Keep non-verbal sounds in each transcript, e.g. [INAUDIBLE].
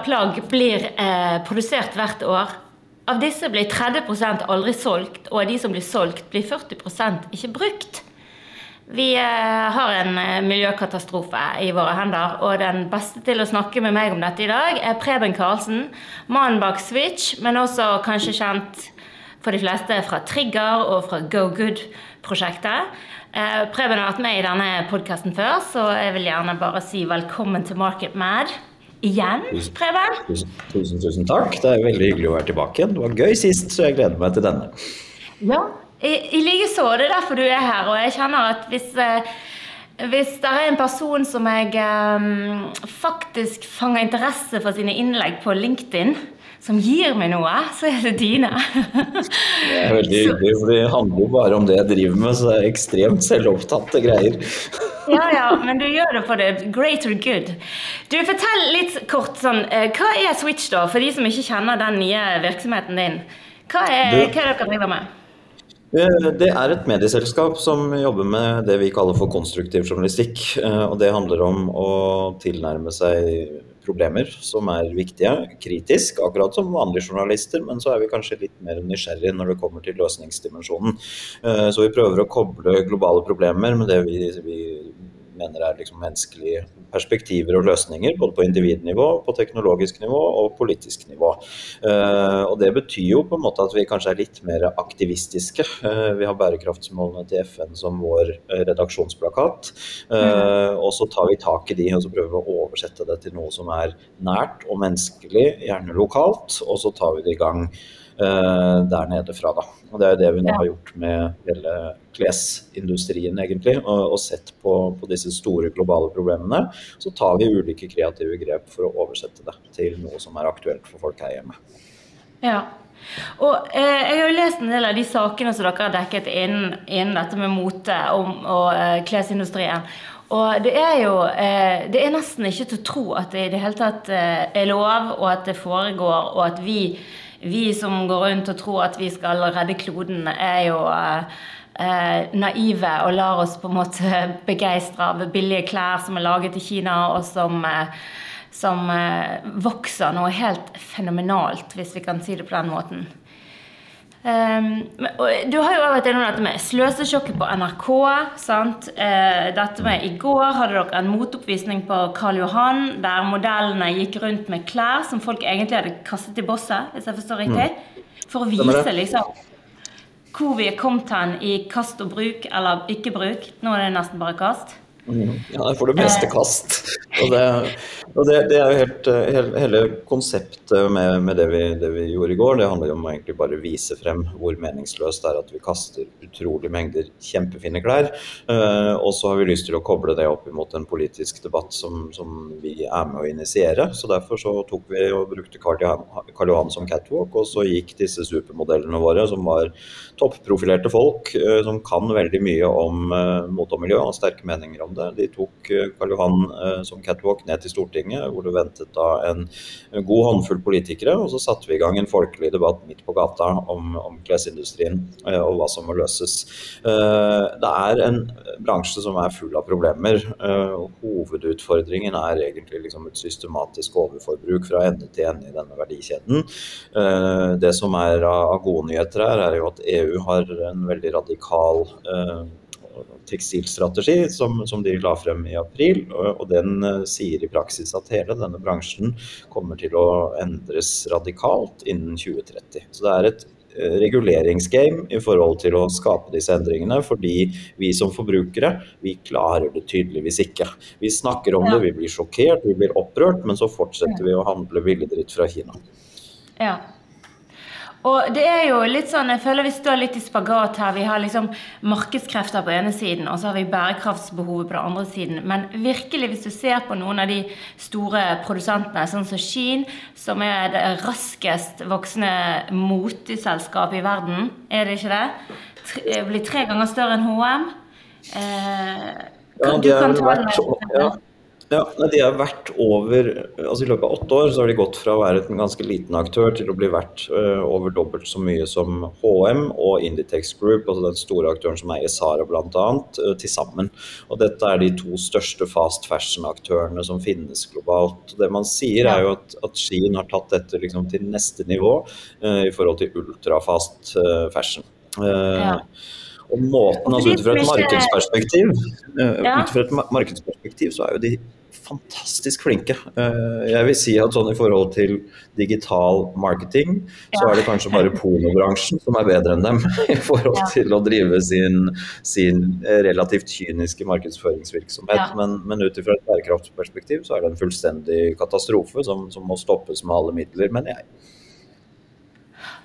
100 milliarder plagg blir eh, produsert hvert år. Av disse blir 30% aldri solgt, og av de som blir solgt, blir 40% ikke brukt. Vi eh, har en eh, miljøkatastrofe i våre hender, og den beste til å snakke med meg om dette i dag er Preben Karlsen, mannen bak Switch, men også kanskje kjent for de fleste fra Trigger og fra Go Good-prosjektet. Eh, Preben har vært med i denne podkasten før, så jeg vil gjerne bare si velkommen til Market Mad. Igjen, Preben. Tusen, tusen, tusen takk. Det er veldig hyggelig å være tilbake igjen. Det var gøy sist, så jeg gleder meg til denne. Ja, i, i likeså. Det er derfor du er her. Og jeg kjenner at hvis, eh, hvis det er en person som jeg um, faktisk fanger interesse for sine innlegg på LinkedIn, som gir meg noe, så er det dine. det er veldig hyggelig, for det handler jo bare om det jeg driver med, så det er ekstremt selvopptatte greier. ja, ja, men du gjør det for det greater good. Du, Fortell litt kort sånn, eh, hva er Switch, da, for de som ikke kjenner den nye virksomheten din? Hva er, du, hva er det dere driver med? Eh, det er et medieselskap som jobber med det vi kaller for konstruktiv journalistikk. Eh, og det handler om å tilnærme seg problemer som er viktige, kritisk, akkurat som vanlige journalister, men så er vi kanskje litt mer nysgjerrige når det kommer til løsningsdimensjonen. Eh, så vi prøver å koble globale problemer med det vi, vi mener er liksom menneskelige perspektiver og løsninger, både på individnivå, på teknologisk nivå og politisk nivå. Uh, og Det betyr jo på en måte at vi kanskje er litt mer aktivistiske. Uh, vi har bærekraftsmålene til FN som vår redaksjonsplakat. Uh, og så tar vi tak i de og så prøver vi å oversette det til noe som er nært og menneskelig, gjerne lokalt, og så tar vi det i gang der nede fra. Da. Og Det er jo det vi nå har gjort med hele klesindustrien, egentlig, og, og sett på, på, disse store globale problemene. Så tar vi ulike kreative grep for å oversette det til noe som er aktuelt for folk her hjemme. Ja, og eh, Jeg har jo lest en del av de sakene som dere har dekket innen, innen dette med mote og, og eh, klesindustrien. Og det er jo eh, Det er nesten ikke til å tro at det i det hele tatt eh, er lov, og at det foregår, og at vi, vi som går rundt og tror at vi skal redde kloden, er jo eh, eh, naive og lar oss på en måte [LAUGHS] begeistre av billige klær som er laget i Kina, og som, eh, som vokser noe helt fenomenalt, hvis vi kan si det på den måten. Um, du har jo vært innom dette med sløsesjokket på NRK. sant? Uh, dette med I går hadde dere en motoppvisning på Karl Johan der modellene gikk rundt med klær som folk egentlig hadde kastet i bosset, hvis jeg forstår riktig. Mm. For å vise liksom hvor vi er kommet hen i kast og bruk, eller ikke bruk. Nå er det nesten bare kast. Mm. Ja, får det meste eh. kast. Og det, og det, det er jo helt, hele, hele konseptet med, med det, vi, det, vi, gjorde i går, det handler jo om å egentlig bare vise frem hvor meningsløst det er at vi kaster utrolig mengder kjempefine klær. Uh, og så har vi lyst til å koble det opp imot en politisk debatt som, som vi er med å initiere. Så derfor så tok vi og brukte Karl Johan som catwalk, og så gikk disse supermodellene våre, som var topprofilerte folk, uh, som kan veldig mye om uh, mote og miljø og sterke meninger om det. De tok eh, Karl Johan eh, som catwalk ned til Stortinget, hvor det ventet da en god håndfull politikere. Og så satte vi i gang en folkelig debatt midt på gata om, om klesindustrien eh, og hva som må løses. Det er en bransje som er full av problemer. Hovedutfordringen er egentlig liksom et systematisk overforbruk fra ende til ende i denne verdikjeden. Det som er av gode nyheter her, er jo at EU har en veldig radikal tekstilstrategi som, som, de la frem i april. Og, og den uh, sier i praksis at hele denne bransjen kommer til å endres radikalt innen 2030. Så det er et uh, reguleringsgame i forhold til å skape disse endringene, fordi vi som forbrukere, vi klarer det tydeligvis ikke. Vi snakker om ja. det, vi blir sjokkert, vi blir opprørt, men så fortsetter vi å handle billigdritt fra Kina. Ja, og det er jo litt sånn, Jeg føler vi står litt i spagat her. Vi har liksom markedskrefter på ene siden, og så har vi bærekraftsbehovet på den andre siden. Men virkelig, hvis du ser på noen av de store produsentene, sånn som Shein, som er det raskest voksende moteselskapet i verden, er det ikke det? Tre, blir tre ganger større enn HM. Eh, ja, det er vel verdt, ja. Ja, de har vært over altså I løpet av åtte år så har de gått fra å være en ganske liten aktør til å bli verdt uh, over dobbelt så mye som HM og Inditex Group, altså den store aktøren som eier Sara bl.a., uh, til sammen. Og Dette er de to største fast fashion-aktørene som finnes globalt. Det man sier er jo at, at Skien har tatt dette liksom, til neste nivå uh, i forhold til ultrafast uh, fashion. Ja. Og måten, altså Ut fra et markedsperspektiv ja. ut fra et markedsperspektiv så er jo de fantastisk flinke. Eh, jeg vil si at sånn i forhold til digital marketing, så er det kanskje bare pornobransjen som er bedre enn dem [LAUGHS] i forhold til å drive sin, sin relativt kyniske markedsføringsvirksomhet. Men, men ut ifra et bærekraftsperspektiv så er det en fullstendig katastrofe som, som må stoppes med alle midler, mener jeg.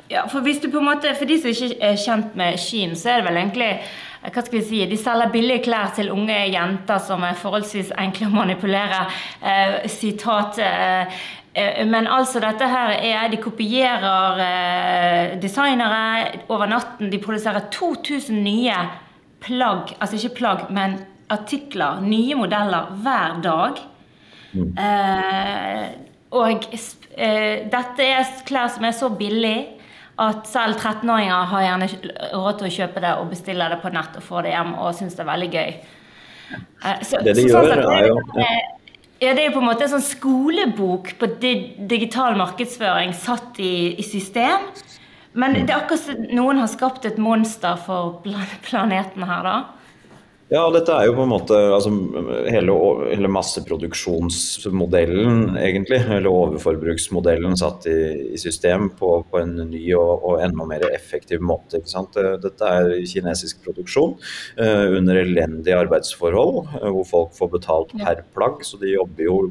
Ja, for hvis du på en måte, for de som ikke er kjent med Shein, så er det vel egentlig hva skal vi si, De selger billige klær til unge jenter som er forholdsvis enkle å manipulere. Eh, sitat eh, eh, men altså dette her er De kopierer eh, designere over natten. De produserer 2000 nye plagg, altså ikke plagg, men artikler, nye modeller, hver dag. Mm. Eh, og eh, dette er klær som er så billige at selv 13-åringer har gjerne råd til å kjøpe det og bestille det på nett og få det hjem og syns det er veldig gøy. Eh, så, det de så, gjør, sånn er jo ja, Det er jo på en måte en sånn skolebok på digital markedsføring satt i, i system. Men det er akkurat som noen har skapt et monster for planeten her, da. Ja, dette er jo på en måte altså, hele, hele, masseproduksjonsmodellen, egentlig. Eller overforbruksmodellen satt i, i system på, på, en ny og, og, enda mer effektiv måte. sant? Dette er kinesisk produksjon uh, under elendige arbeidsforhold, uh, hvor folk får betalt per plagg. Så de jobber jo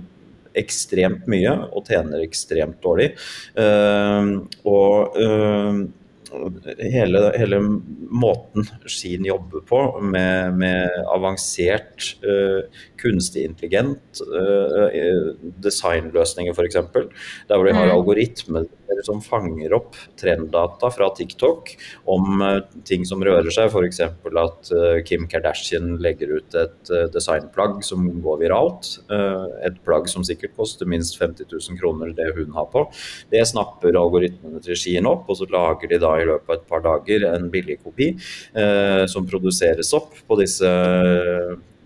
ekstremt mye og tjener ekstremt dårlig. Uh, og hele, hele, måten Skien jobber på, med, med avansert uh, kunstig intelligent uh, designløsninger f.eks., der hvor de har mm. Algoritmer som fanger opp trenddata fra TikTok om uh, ting som rører seg, f.eks. at Kim Kardashian legger ut et designplagg som går viralt. et plagg som sikkert koster minst 50 000 kroner, det hun har på. Det snapper algoritmene til Skien opp, og så lager de da i løpet av et par dager en billig kopi eh, som produseres opp på disse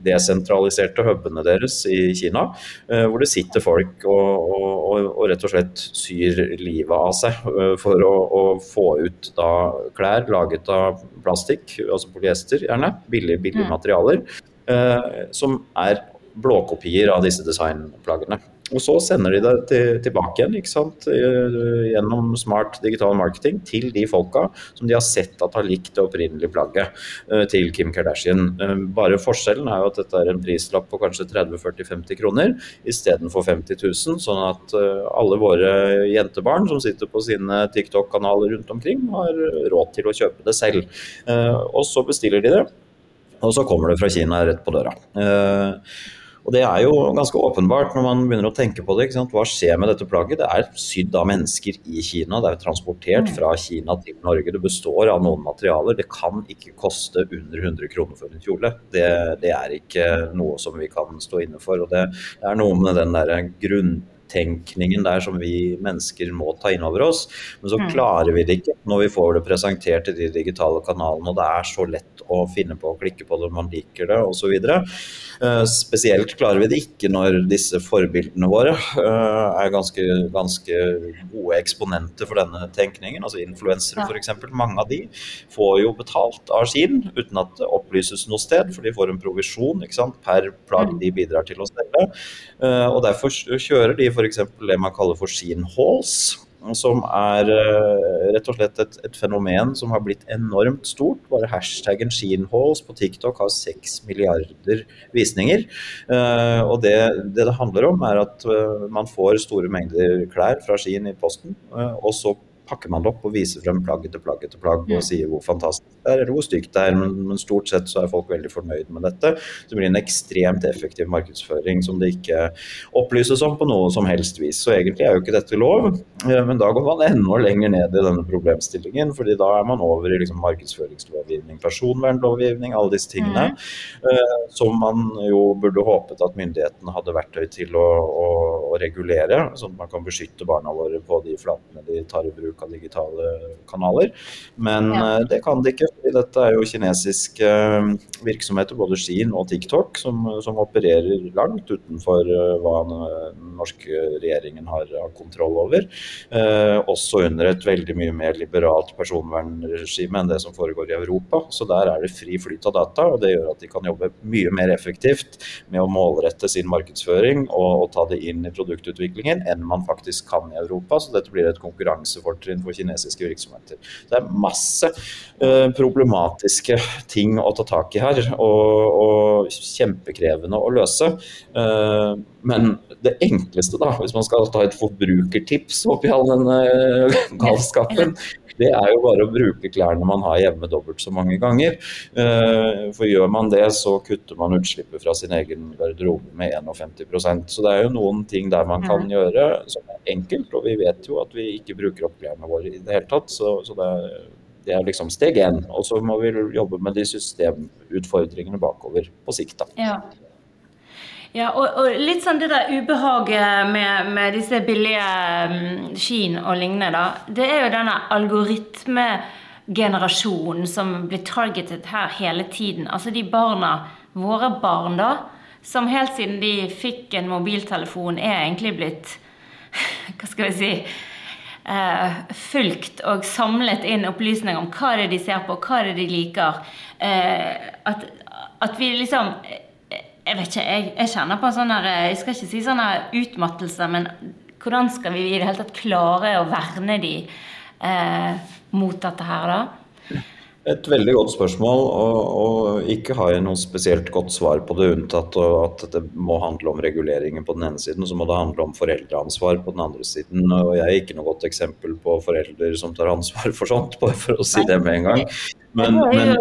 desentraliserte hubene deres i Kina, eh, hvor det sitter folk og, og, og, rett og slett syr livet av seg eh, for å, å få ut da klær laget av plastikk, altså polyester gjerne, billige, billige mm. materialer, eh, som er blåkopier av disse designplaggene. Og så sender de det til, tilbake igjen ikke sant? Eh, gjennom smart digital marketing til de folka som de har sett at har likt det opprinnelige plagget uh, til Kim Kardashian. Uh, bare forskjellen er jo at dette er en prislapp på kanskje 30-40-50 kroner istedenfor 50 000, sånn at alle våre jentebarn som sitter på sine TikTok-kanaler rundt omkring, har råd til å kjøpe det selv. og så bestiller de det, og så kommer det fra Kina rett på døra. Og Det er jo ganske åpenbart når man begynner å tenke på det. Hva skjer med dette plagget? Det er sydd av mennesker i Kina. Det er transportert mm. fra Kina til Norge. Det består av noen materialer. Det kan ikke koste under 100 kroner for en kjole. Det, det er ikke noe som vi kan stå inne for. og Det, det er noe med den der grunn tenkningen der som vi mennesker må ta inn over oss. Men så mm. klarer vi det ikke når vi får det presentert i de digitale kanalene, og det er så lett å finne på å klikke på det, man liker det osv. Uh, spesielt klarer vi det ikke når disse forbildene våre uh, er ganske, ganske, gode eksponenter for denne tenkningen. Altså influensere ja. f.eks. Mange av de får jo betalt av sin uten at det opplyses noe sted, for de får en provisjon per plagg mm. de bidrar til å selge. Uh, og derfor kjører de f.eks. det man kaller for sin halls. Som er uh, rett og slett et, et, fenomen som har blitt enormt stort. Bare hashtaggen sheenhalls på TikTok har seks milliarder visninger. Uh, og det, det, det handler om, er at uh, man får store mengder klær fra Skien i posten, og så pakker man det opp og viser frem plagg etter plagg etter plagg og sier hvor fantastisk det er, eller hvor stygt det er. Men, stort sett så er folk veldig fornøyd med dette. Så det blir en ekstremt effektiv markedsføring som det ikke opplyses om på noe som helst vis. Så egentlig er jo ikke dette lov, eh, men da går man enda lenger ned i denne problemstillingen. fordi da er man over i liksom markedsføringslovgivning, personvernlovgivning, alle disse tingene. Mm. Som man jo burde håpet at myndighetene hadde verktøy til å, å, å regulere, sånn at man kan beskytte barna våre på de flatene de tar i bruk av digitale kanaler. Men ja. Eh, det kan de ikke, for dette er jo kinesiske eh, virksomheter, både Shein og TikTok, som, som opererer langt utenfor eh, hva den norske regjeringen har, har kontroll over. Eh, også under et veldig mye mer liberalt personvernregime enn det som foregår i Europa. Så der er det fri flyt av data, og det gjør at de kan jobbe mye mer effektivt med å målrette sin markedsføring og, og ta det inn i produktutviklingen enn man faktisk kan i Europa. Så dette blir et konkurransefortrinn for kinesiske virksomheter. Det er masse uh, problematiske ting å ta tak i her, og, og kjempekrevende å løse. Uh, men det enkleste, da, hvis man skal ta et forbrukertips oppi all denne galskapen, det er jo bare å bruke klærne man har hjemme dobbelt så mange ganger. Eh, for gjør man det, så kutter man utslippet fra sin egen garderobe med 51% Så det er jo noen ting der man kan gjøre som er enkelt, og vi vet jo at vi ikke bruker opp klærne våre i det hele tatt. Så, så det, det, er, liksom steg én. Og så må vi jobbe med de systemutfordringene bakover på sikt. da. Ja. Ja, og, og, litt sånn det der ubehaget med, med disse billige um, Shein og lignende, da. Det er jo denne algoritmegenerasjonen som blir targetet her hele tiden. Altså de barna, våre barn, da, som helt siden de fikk en mobiltelefon, er egentlig blitt [LAUGHS] Hva skal vi si uh, fulgt og samlet inn opplysninger om hva det er de ser på, hva det er de liker. Eh, at, at vi liksom jeg vet ikke, jeg, jeg kjenner på sånn Jeg skal ikke si sånn utmattelse, men hvordan skal vi i det hele tatt klare å verne de eh, mot dette her, da? Et veldig godt spørsmål, og, og, ikke har jeg noe spesielt godt svar på det, unntatt at det må handle om reguleringer på den ene siden, og så må det handle om foreldreansvar på den andre siden. Og jeg er ikke noe godt eksempel på foreldre som tar ansvar for sånt, bare for å si det med en gang. Men, men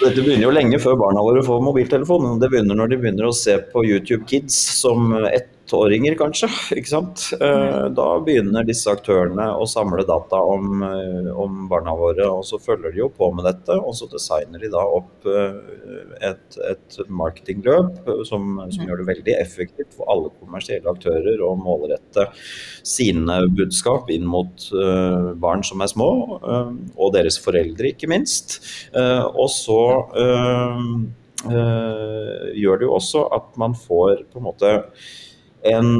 dette begynner jo lenge før barna våre får mobiltelefon. Det begynner når de begynner å se på YouTube Kids som ett ettåringer, kanskje. ikke sant? Eh, da begynner disse aktørene å samle data om, eh, om, barna våre, og så følger de jo på med dette. Og så designer de da opp eh, et, et marketingløp som, som, gjør det veldig effektivt for alle kommersielle aktører å målrette sine budskap inn mot barn som er små, og deres foreldre, ikke minst. Og så gjør det jo også at man får på en måte en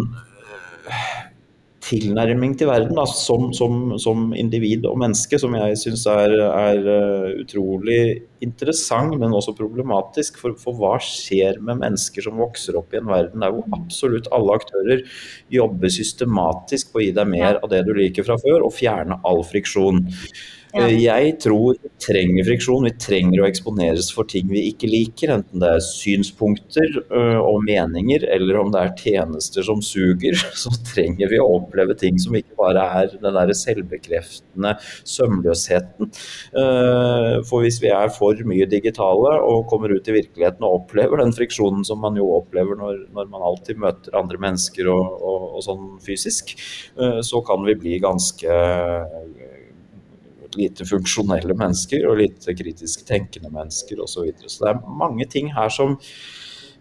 tilnærming til verden da, som, som, som, individ og menneske som jeg syns er, er, eh, utrolig interessant, men også problematisk. For, for, hva skjer med mennesker som vokser opp i en verden der hvor absolutt alle aktører jobber systematisk på å gi deg mer av det du liker fra før, og fjerne all friksjon. Eh, jeg tror vi trenger friksjon. Vi trenger å eksponeres for ting vi ikke liker. Enten det er synspunkter øh, og meninger, eller om det er tjenester som suger. [LAUGHS] Så trenger vi å oppleve ting som ikke bare er den der selvbekreftende sømløsheten. Uh, for hvis vi er for mye digitale og kommer ut i virkeligheten og opplever den friksjonen som man jo opplever når, når man alltid møter andre mennesker og, og, og sånn fysisk, uh, så kan vi bli ganske lite funksjonelle mennesker og lite kritisk tenkende mennesker osv. Så, videre. så det er mange ting her som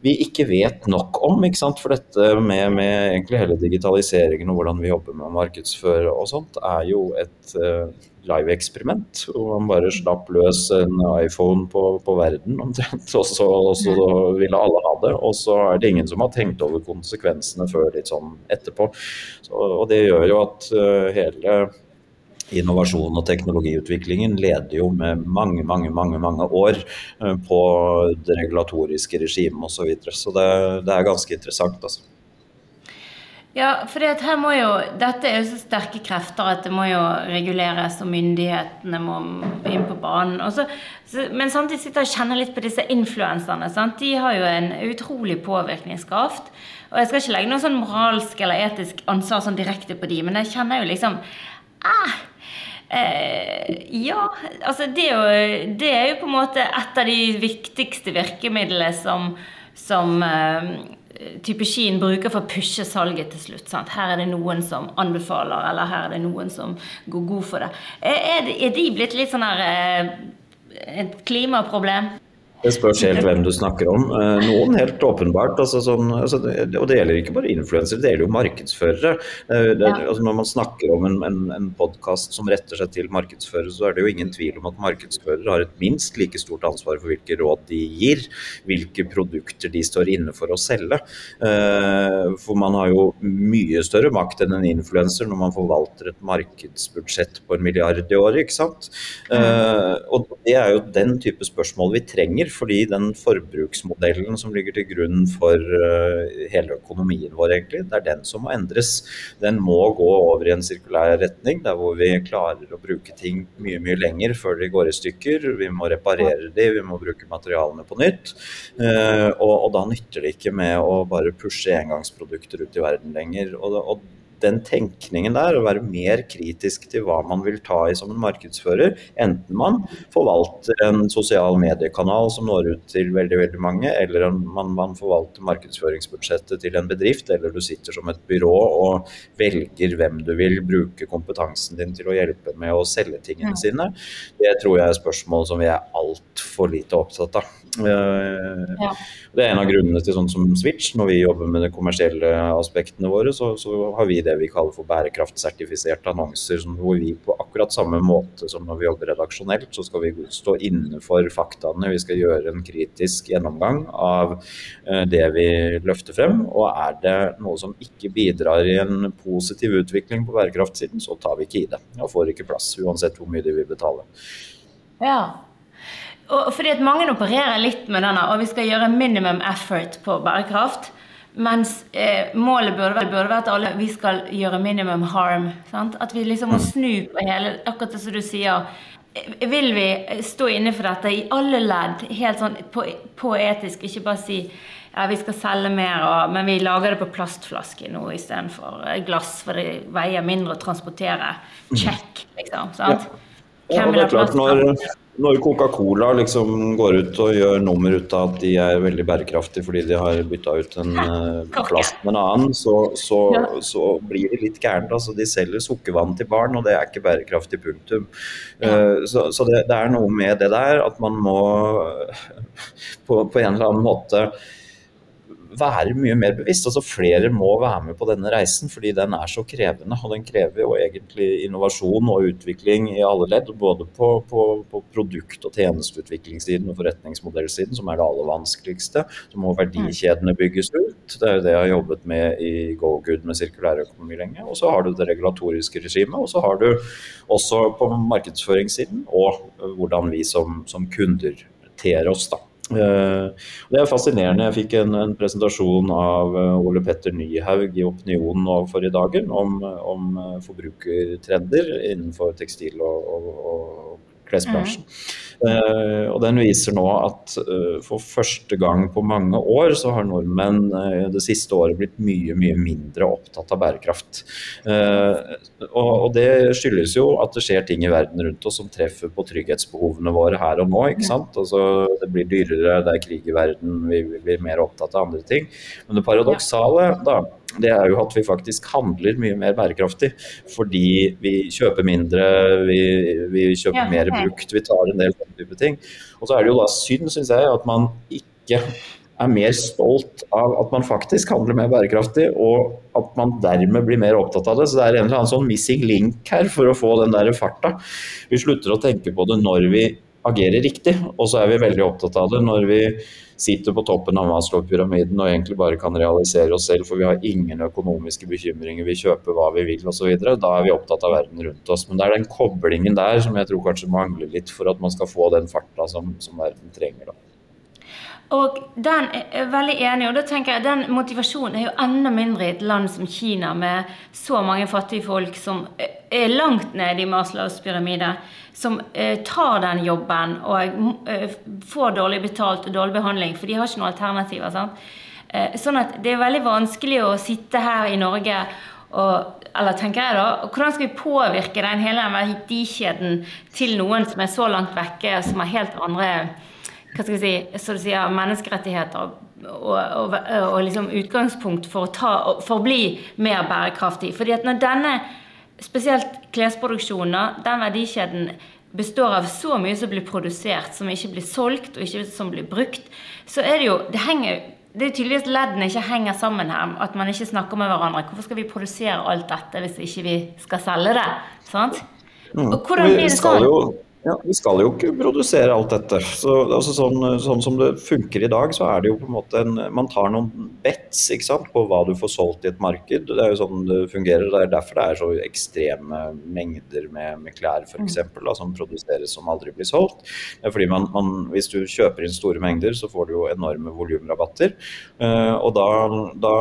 vi ikke vet nok om. ikke sant? For dette med, med egentlig hele digitaliseringen og hvordan vi jobber med å markedsføre og sånt, er jo et uh, live-eksperiment. Hvor man bare slapp løs en iPhone på, på verden omtrent, og så, og så ville alle ha det. Og så er det ingen som har tenkt over konsekvensene før litt sånn etterpå. Så, og det gjør jo at uh, hele innovasjon og teknologiutviklingen leder jo med mange mange, mange, mange år eh, på det regulatoriske regimet osv. Så, videre. så det, det, er ganske interessant. altså. Ja, for her må jo, dette er jo så sterke krefter at det må jo reguleres, og myndighetene må inn på banen. Så, så, men samtidig sitter jeg og kjenner litt på disse influenserne. De har jo en utrolig påvirkningskraft. Og jeg skal ikke legge noe sånn moralsk eller etisk ansvar sånn direkte på de, men jeg kjenner jo liksom ah, Eh, ja, altså det er, jo, det er jo på en måte et av de viktigste virkemidlene som, som eh, type Skien bruker for å pushe salget til slutt. Sant? Her er det noen som anbefaler, eller her er det noen som går god for det. Er, er de blitt litt sånn her eh, et klimaproblem? Det spørs helt hvem du snakker om. Eh, noen helt åpenbart. Altså sånn, altså, og det gjelder ikke bare influensere, det gjelder jo markedsførere. Det, ja. altså når man snakker om en, en, en podkast som retter seg til markedsførere, så er det jo ingen tvil om at markedsførere har et minst like stort ansvar for hvilke råd de gir, hvilke produkter de står inne for å selge. Eh, for man har jo mye større makt enn en influenser når man forvalter et markedsbudsjett på en milliard i året, ikke sant. Mm. Og det er jo den type spørsmål vi trenger fordi den forbruksmodellen som ligger til grunn for uh, hele økonomien vår, egentlig, det er den som må endres. Den må gå over i en sirkulær retning, der hvor vi klarer å bruke ting mye mye lenger før de går i stykker. Vi må reparere de, vi må bruke materialene på nytt. Uh, og, og, da nytter det ikke med å bare pushe engangsprodukter ut i verden lenger. og, og den tenkningen der, å være mer kritisk til hva man vil ta i som en markedsfører, enten man forvalter en sosial mediekanal som når ut til veldig veldig mange, eller man, man forvalter markedsføringsbudsjettet til en bedrift, eller du sitter som et byrå og velger hvem du vil bruke kompetansen din til å hjelpe med å selge tingene sine, det tror jeg er spørsmål som vi er altfor lite opptatt av. Eh, ja. Det er en av grunnene til sånn som Switch. Når vi jobber med de kommersielle aspektene våre, så, så har vi det vi kaller for bærekraftsertifiserte annonser. hvor vi på akkurat samme måte som når vi jobber redaksjonelt, så skal vi stå innenfor faktaene. Vi skal gjøre en kritisk gjennomgang av uh, det vi løfter frem. Og er det noe som ikke bidrar i en positiv utvikling på bærekraftsiden, så tar vi ikke i det. Og får ikke plass, uansett hvor mye de vil betale. Ja, og fordi at mange opererer litt med denne, og vi skal gjøre minimum effort på bærekraft. Mens eh, målet burde, burde være at alle, vi skal gjøre minimum harm. Sant? At vi liksom må mm. snu på hele Akkurat det som du sier. Vil vi stå inne for dette i alle ledd, helt sånn på, på etisk, ikke bare si ja, vi skal selge mer, og, men vi lager det på plastflaske nå istedenfor glass, for det veier mindre å transportere. Mm. Check, liksom. sant? Ja. Ja, det er klart, når, når Coca-Cola liksom går ut og gjør nummer ut av at de er veldig bærekraftige fordi de har bytta ut en [LAUGHS] plast med en annen, så, så, så, blir det litt gærent. Altså, de selger sukkervann til barn, og det er ikke bærekraftig, punktum. Uh, så, så det, det, er noe med det der at man må [LAUGHS] på, på en eller annen måte være mye mer bevisst. altså Flere må være med på denne reisen, fordi den er så krevende. Og den krever jo egentlig innovasjon og utvikling i alle ledd. Både på, på, på produkt- og tjenesteutviklingssiden og forretningsmodellsiden, som er det aller vanskeligste. Så må verdikjedene bygges ut. Det er jo det jeg har jobbet med i GoGood med sirkulærøkonomi lenge. Og så har du det regulatoriske regimet, og så har du også på markedsføringssiden og hvordan vi som, som kunder ter oss. da. Eh, det er fascinerende. Jeg fikk en, en presentasjon av eh, Ole Petter Nyhaug i Opinionen nå forrige dagen om, om eh, forbrukertrender innenfor tekstil og, og, og klesbransjen. Mm. Uh, og den viser nå at uh, for første gang på mange år så har nordmenn uh, det siste året blitt mye mye mindre opptatt av bærekraft. Og, det skyldes jo at det skjer ting i verden rundt oss som treffer på trygghetsbehovene våre her og nå. ikke sant? Altså, det blir dyrere, det er krig i verden, vi, vi blir mer opptatt av andre ting. Men det paradoksale da det er jo at vi faktisk handler mye mer bærekraftig. Fordi vi kjøper mindre, vi, vi kjøper ja, mer brukt, vi tar en del sånne type ting. Og så er det jo da synd, syns jeg, at man ikke er mer stolt av at man faktisk handler mer bærekraftig, og at man dermed blir mer opptatt av det. Så det er en eller annen sånn missing link her for å få den der farta. Vi slutter å tenke på det når vi agerer riktig, og så er vi veldig opptatt av det når vi sitter på toppen av Maslow-pyramiden og egentlig bare kan realisere oss selv, for vi har ingen økonomiske bekymringer, vi kjøper hva vi vil osv. Da er vi opptatt av verden rundt oss. Men det er den koblingen der som jeg tror kanskje mangler litt for at man skal få den farta som, som verden trenger. da. Og den er veldig enig, og da tenker jeg den motivasjonen er jo enda mindre i et land som Kina, med så mange fattige folk som er langt nede i Maslows pyramide som eh, tar den jobben og eh, får dårlig betalt og dårlig behandling, for de har ikke noen alternativer. sant? Eh, sånn at det er veldig vanskelig å sitte her i Norge og, eller tenker jeg da, Hvordan skal vi påvirke den hele verdikjeden til noen som er så langt vekke, og som har helt andre hva skal jeg si, så du sier, menneskerettigheter og, og, og liksom utgangspunkt for å, ta, for å, bli mer bærekraftig. Fordi at når denne, spesielt klesproduksjonen, den verdikjeden består av så mye som blir produsert, som ikke blir solgt, og ikke som blir brukt, så er det jo Det henger det er tydeligvis leddene ikke henger sammen her. At man ikke snakker med hverandre. Hvorfor skal vi produsere alt dette hvis ikke vi skal selge det? Sant? Mm. Og hvordan blir det sånn? Ja, Vi skal jo ikke produsere alt dette. Så, altså, sånn, sånn, som det funker i dag, så er det jo på en måte en Man tar noen bets ikke sant, på hva du får solgt i et marked. Det er jo sånn det fungerer. Det er derfor det er så ekstreme mengder med, med klær f.eks. som produseres som aldri blir solgt. Det er fordi man, man, Hvis du kjøper inn store mengder, så får du jo enorme volumrabatter. Uh, og da, da,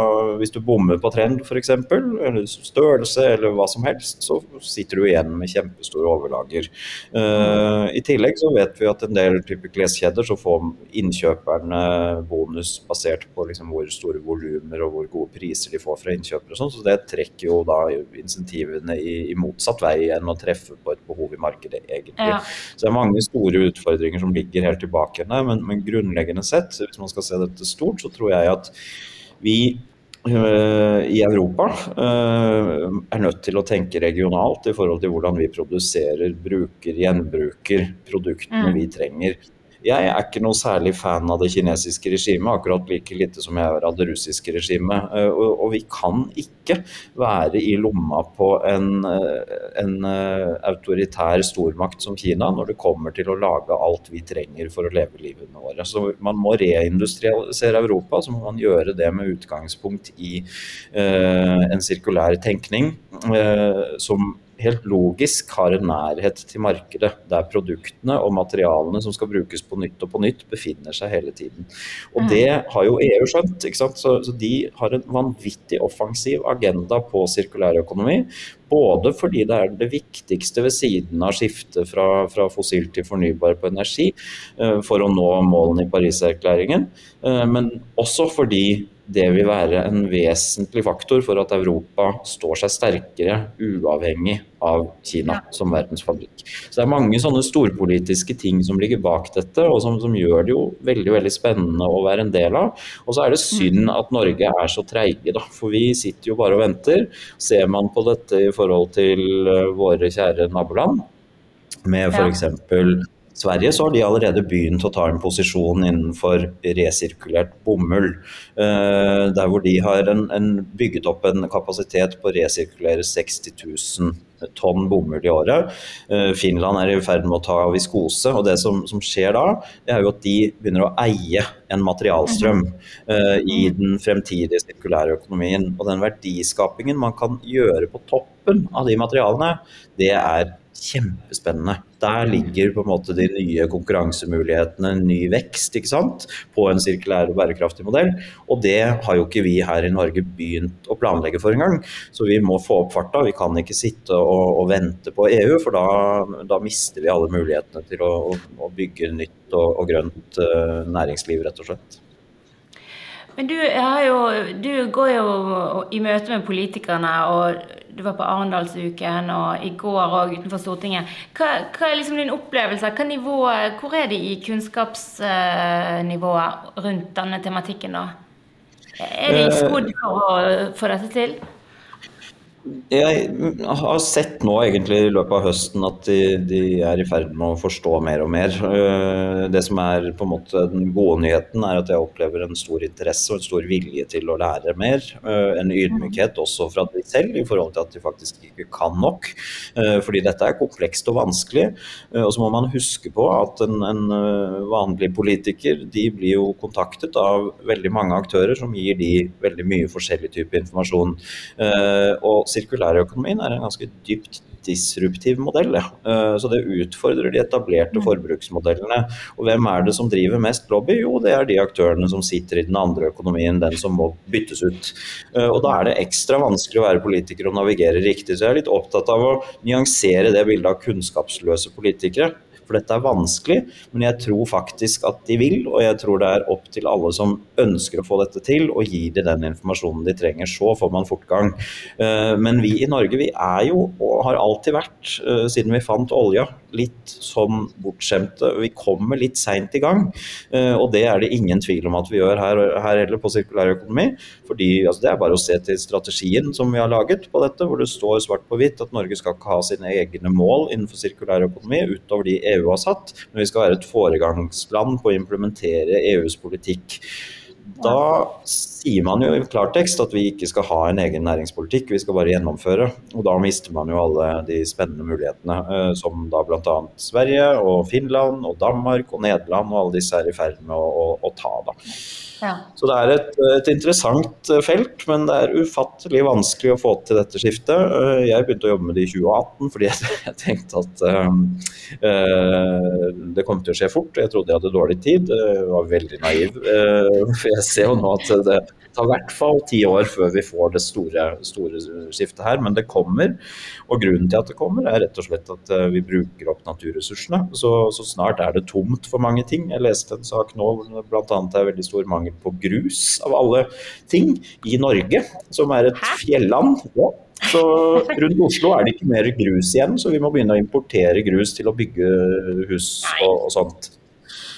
hvis du bommer på trend f.eks., eller størrelse eller hva som helst, så sitter du igjen med kjempestore overlager. Uh, Uh, I tillegg så vet vi at en del typer kleskjeder så får innkjøperne bonus basert på liksom hvor store volumer og hvor gode priser de får fra innkjøpere og sånn, så det trekker jo da insentivene i, i, motsatt vei enn å treffe på et behov i markedet, egentlig. Ja. Så det er mange store utfordringer som ligger helt tilbake der, men, men grunnleggende sett, hvis man skal se dette stort, så tror jeg at vi Eh, i Europa eh, er nødt til å tenke regionalt i forhold til hvordan vi produserer, bruker, gjenbruker produktene mm. vi trenger jeg er ikke noe særlig fan av det kinesiske regimet, akkurat like lite som jeg er av det russiske regimet. Eh, og, vi kan ikke være i lomma på en, eh, en eh, autoritær stormakt som Kina når det kommer til å lage alt vi trenger for å leve livene våre. Så man må reindustrialisere Europa, så må man gjøre det med utgangspunkt i en sirkulær tenkning uh, som helt logisk har en nærhet til markedet, der produktene og materialene som skal brukes på nytt og på nytt, befinner seg hele tiden. Og mm. Det har jo EU skjønt. ikke sant? Så, så de har en vanvittig offensiv agenda på sirkulærøkonomi. Både fordi det er det viktigste ved siden av skiftet fra, fra fossil til fornybar på energi uh, for å nå målene i Pariserklæringen, uh, men også fordi det vil være en vesentlig faktor for at Europa står seg sterkere uavhengig av Kina som verdensfabrikk. Så Det er mange sånne storpolitiske ting som ligger bak dette, og som, som, gjør det jo veldig veldig spennende å være en del av. Og så er det synd mm. at Norge er så treige, da. For vi sitter jo bare og venter. Ser man på dette i forhold til eh, våre kjære naboland, med f.eks. Sverige så har de allerede begynt å ta en posisjon innenfor resirkulert bomull. Eh, der hvor de har en, en bygget opp en kapasitet på å resirkulere 60 000 tonn bomull i året. Eh, Finland er i ferd med å ta viskose. og Det som, som, skjer da, det er jo at de begynner å eie en materialstrøm uh, i den fremtidige sirkulære økonomien. Og den verdiskapingen man kan gjøre på toppen av de materialene, det er kjempespennende. Der ligger på en måte de nye konkurransemulighetene, ny vekst ikke sant? på en sirkulær og bærekraftig modell. Og det har jo ikke vi her i Norge begynt å planlegge for engang. Så vi må få opp farta. Vi kan ikke sitte og, og vente på EU, for da, da, mister vi alle mulighetene til å, å bygge nytt og, og grønt uh, næringsliv, rett og slett. Men du, jo, du, går jo i møte med politikerne, og du var på Arendalsuken og i går òg utenfor Stortinget. Hva, hva, er liksom din opplevelse? Nivå, hvor er de i kunnskapsnivået rundt denne tematikken, da? Er de eh, skodd for å få dette til? Jeg har sett nå egentlig i løpet av høsten at de, de, er i ferd med å forstå mer og mer. Eh, det som er på en måte den gode nyheten, er at jeg opplever en stor interesse og en stor vilje til å lære mer. Eh, en ydmykhet også fra de selv i forhold til at de faktisk ikke kan nok. Eh, fordi dette er komplekst og vanskelig. Og så må man huske på at en, en vanlig politiker de blir jo kontaktet av veldig mange aktører som gir de veldig mye forskjellig type informasjon. Og sirkulærøkonomien er en ganske dypt disruptiv modell. Ja. Eh, så det utfordrer de etablerte mm. forbruksmodellene. Og hvem er det som driver mest lobby? Jo, det er de aktørene som sitter i den andre økonomien, den som må byttes ut. Eh, og da er det ekstra vanskelig å være politiker og navigere riktig. Så jeg er litt opptatt av å nyansere det bildet av kunnskapsløse politikere. For dette er vanskelig, men jeg tror faktisk at de vil, og jeg tror det er opp til alle som ønsker å få dette til, og gir dem den informasjonen de trenger. Så får man fortgang. Eh, men vi i Norge vi er jo, og har alltid vært, eh, siden vi fant olja, litt sånn bortskjemte. Vi kommer litt seint i gang, eh, og det er det ingen tvil om at vi gjør her, her heller på sirkulærøkonomi. fordi altså, Det er bare å se til strategien som vi har laget på dette, hvor det står svart på hvitt at Norge skal ikke ha sine egne mål innenfor sirkulærøkonomi utover de EU har satt, men vi skal være et foregangsland på å implementere EUs politikk. Da sier man jo i klartekst at vi ikke skal ha en egen næringspolitikk, vi skal bare gjennomføre. Og da mister man jo alle de spennende mulighetene eh, som da bl.a. Sverige og Finland og Danmark og Nederland og alle disse er i ferd med å, å, å ta. da. Ja. Så det er et, et, interessant eh, felt, men det er ufattelig vanskelig å få til dette skiftet. Eh, jeg begynte å jobbe med det i 2018 fordi [LAUGHS] jeg tenkte at uh, det kom til å skje fort. Jeg trodde jeg hadde dårlig tid, jeg var veldig naiv. For jeg ser jo nå at det tar i hvert fall ti år før vi får det store, store, skiftet her, men det kommer. Og grunnen til at det kommer, er rett og slett at vi bruker opp naturressursene. Så, så snart er det tomt for mange ting. Jeg leste en sak nå hvor det bl.a. er veldig stor mangel mangel på grus, av alle ting, i Norge, som er et fjelland. Ja. Så [LAUGHS] rundt Oslo er det ikke mer grus igjen, så vi må begynne å importere grus til å bygge hus og, og sånt.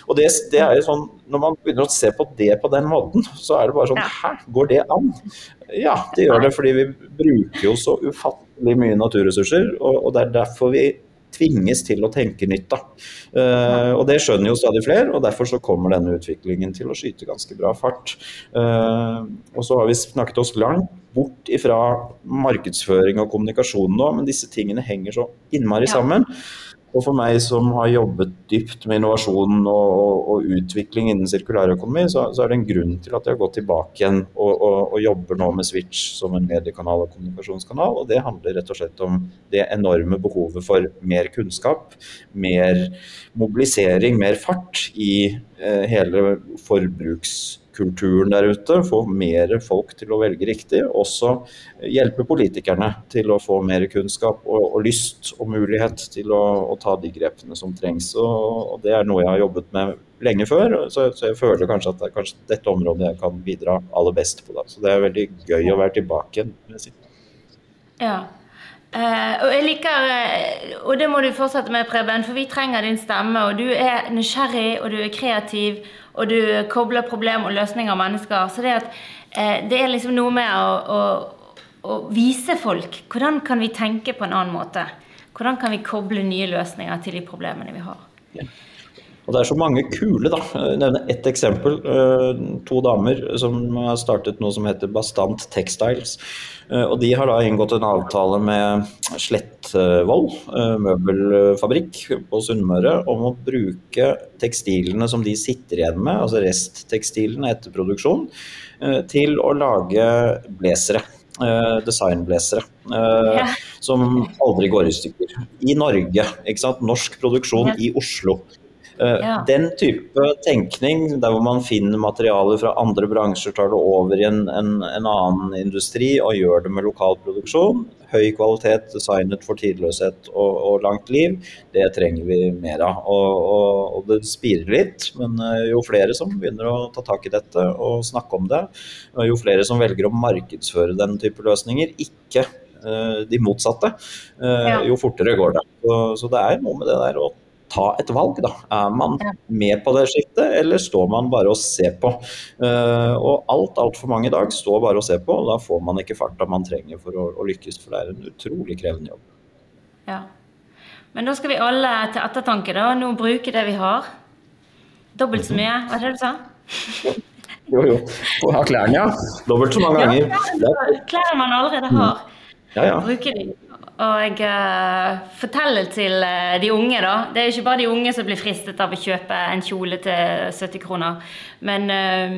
Og det, det, er jo sånn, Når man begynner å se på det på den måten, så er det bare sånn Hæ, går det an? Ja, det gjør det fordi vi bruker jo så ufattelig mye naturressurser. Og, og det er derfor vi tvinges til å tenke nytt. Da. Uh, og Det skjønner jo stadig flere, og derfor så kommer denne utviklingen til å skyte ganske bra fart. Uh, og så har vi snakket oss langt bort ifra markedsføring og kommunikasjon nå, men disse tingene henger så innmari sammen. Og for meg som har jobbet dypt med innovasjon og, og, og utvikling innen sirkulærøkonomi, så, så, er det en grunn til at jeg har gått tilbake igjen og, og, jobber nå med Switch som en mediekanal og kommunikasjonskanal. Og det handler rett og slett om det enorme behovet for mer kunnskap, mer mobilisering, mer fart i eh, hele forbruks kulturen der ute, få mer folk til å velge riktig. Også hjelpe politikerne til å få mer kunnskap og, og lyst og mulighet til å, å, ta de grepene som trengs. Og, og, Det er noe jeg har jobbet med lenge før, så, så jeg føler kanskje at det er kanskje dette området jeg kan bidra aller best på. Da. Så det er veldig gøy å være tilbake igjen. Si. Ja. Uh, og jeg liker, uh, og det må du fortsette med, Preben, for vi trenger din stemme. Og du er nysgjerrig, og du er kreativ, og du kobler problem og løsninger av mennesker. Så det, at, uh, det er liksom noe med å, å, å, vise folk hvordan kan vi tenke på en annen måte. Hvordan kan vi koble nye løsninger til de problemene vi har. Ja. Og Det er så mange kule, da. Jeg nevner ett eksempel. To damer som har startet noe som heter Bastant Textiles. Eh, og de har da inngått en avtale med Slettvoll eh, møbelfabrikk på Sunnmøre om å bruke tekstilene som de sitter igjen med, altså resttekstilene etter produksjon, eh, til å lage blazere. Designblazere. Ja. Som aldri går i stykker. I Norge. ikke sant? Norsk produksjon i Oslo. Eh, ja. Den type tenkning, der hvor man finner materialer fra andre bransjer, tar det over i en, en, en, annen industri og gjør det med lokal produksjon, høy kvalitet, designet for tidløshet og, og langt liv, det trenger vi mer av. Og, og, og, det spirer litt, men eh, jo flere som begynner å ta tak i dette og snakke om det, jo flere som velger å markedsføre den type løsninger, ikke eh, de motsatte, jo fortere går det. Så, så det er noe med det der å ta et valg, da. Er man med på det skiftet, eller står man bare og ser på? Uh, og alt, altfor mange i dag står bare og ser på, og da får man ikke farta man trenger for å, å, lykkes. For det er en utrolig krevende jobb. Ja. Men da skal vi alle til ettertanke, da. Nå bruke det vi har. Dobbelt så mye, var det det du sa? Jo, jo. Ha klærne, ja. Dobbelt så mange ganger. Ja, klær man allerede har. Ja, ja. Bruke de. Og uh, fortelle til uh, de unge, da. Det er jo ikke bare de unge som blir fristet av å kjøpe en kjole til 70 kroner. Men, uh,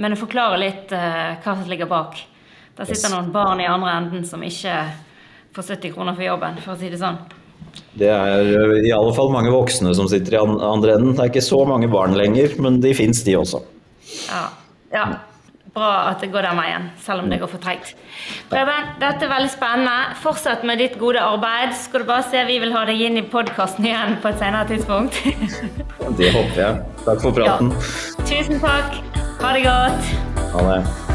men å forklare litt hva som ligger bak. Der sitter yes. noen barn i andre enden som ikke får 70 kroner for jobben, for å si det sånn. Det er i alle fall mange voksne som sitter i andre enden. Det er ikke så mange barn lenger, men de fins, de også. Ja. ja. Bra at det går den veien, selv om det går for treigt. Preben, dette er veldig spennende. Fortsett med ditt gode arbeid. Skal du bare se, Vi vil ha deg inn i podkasten igjen på et senere tidspunkt. det håper jeg. Takk for praten. Ja. Tusen takk. Ha det godt. Ha det.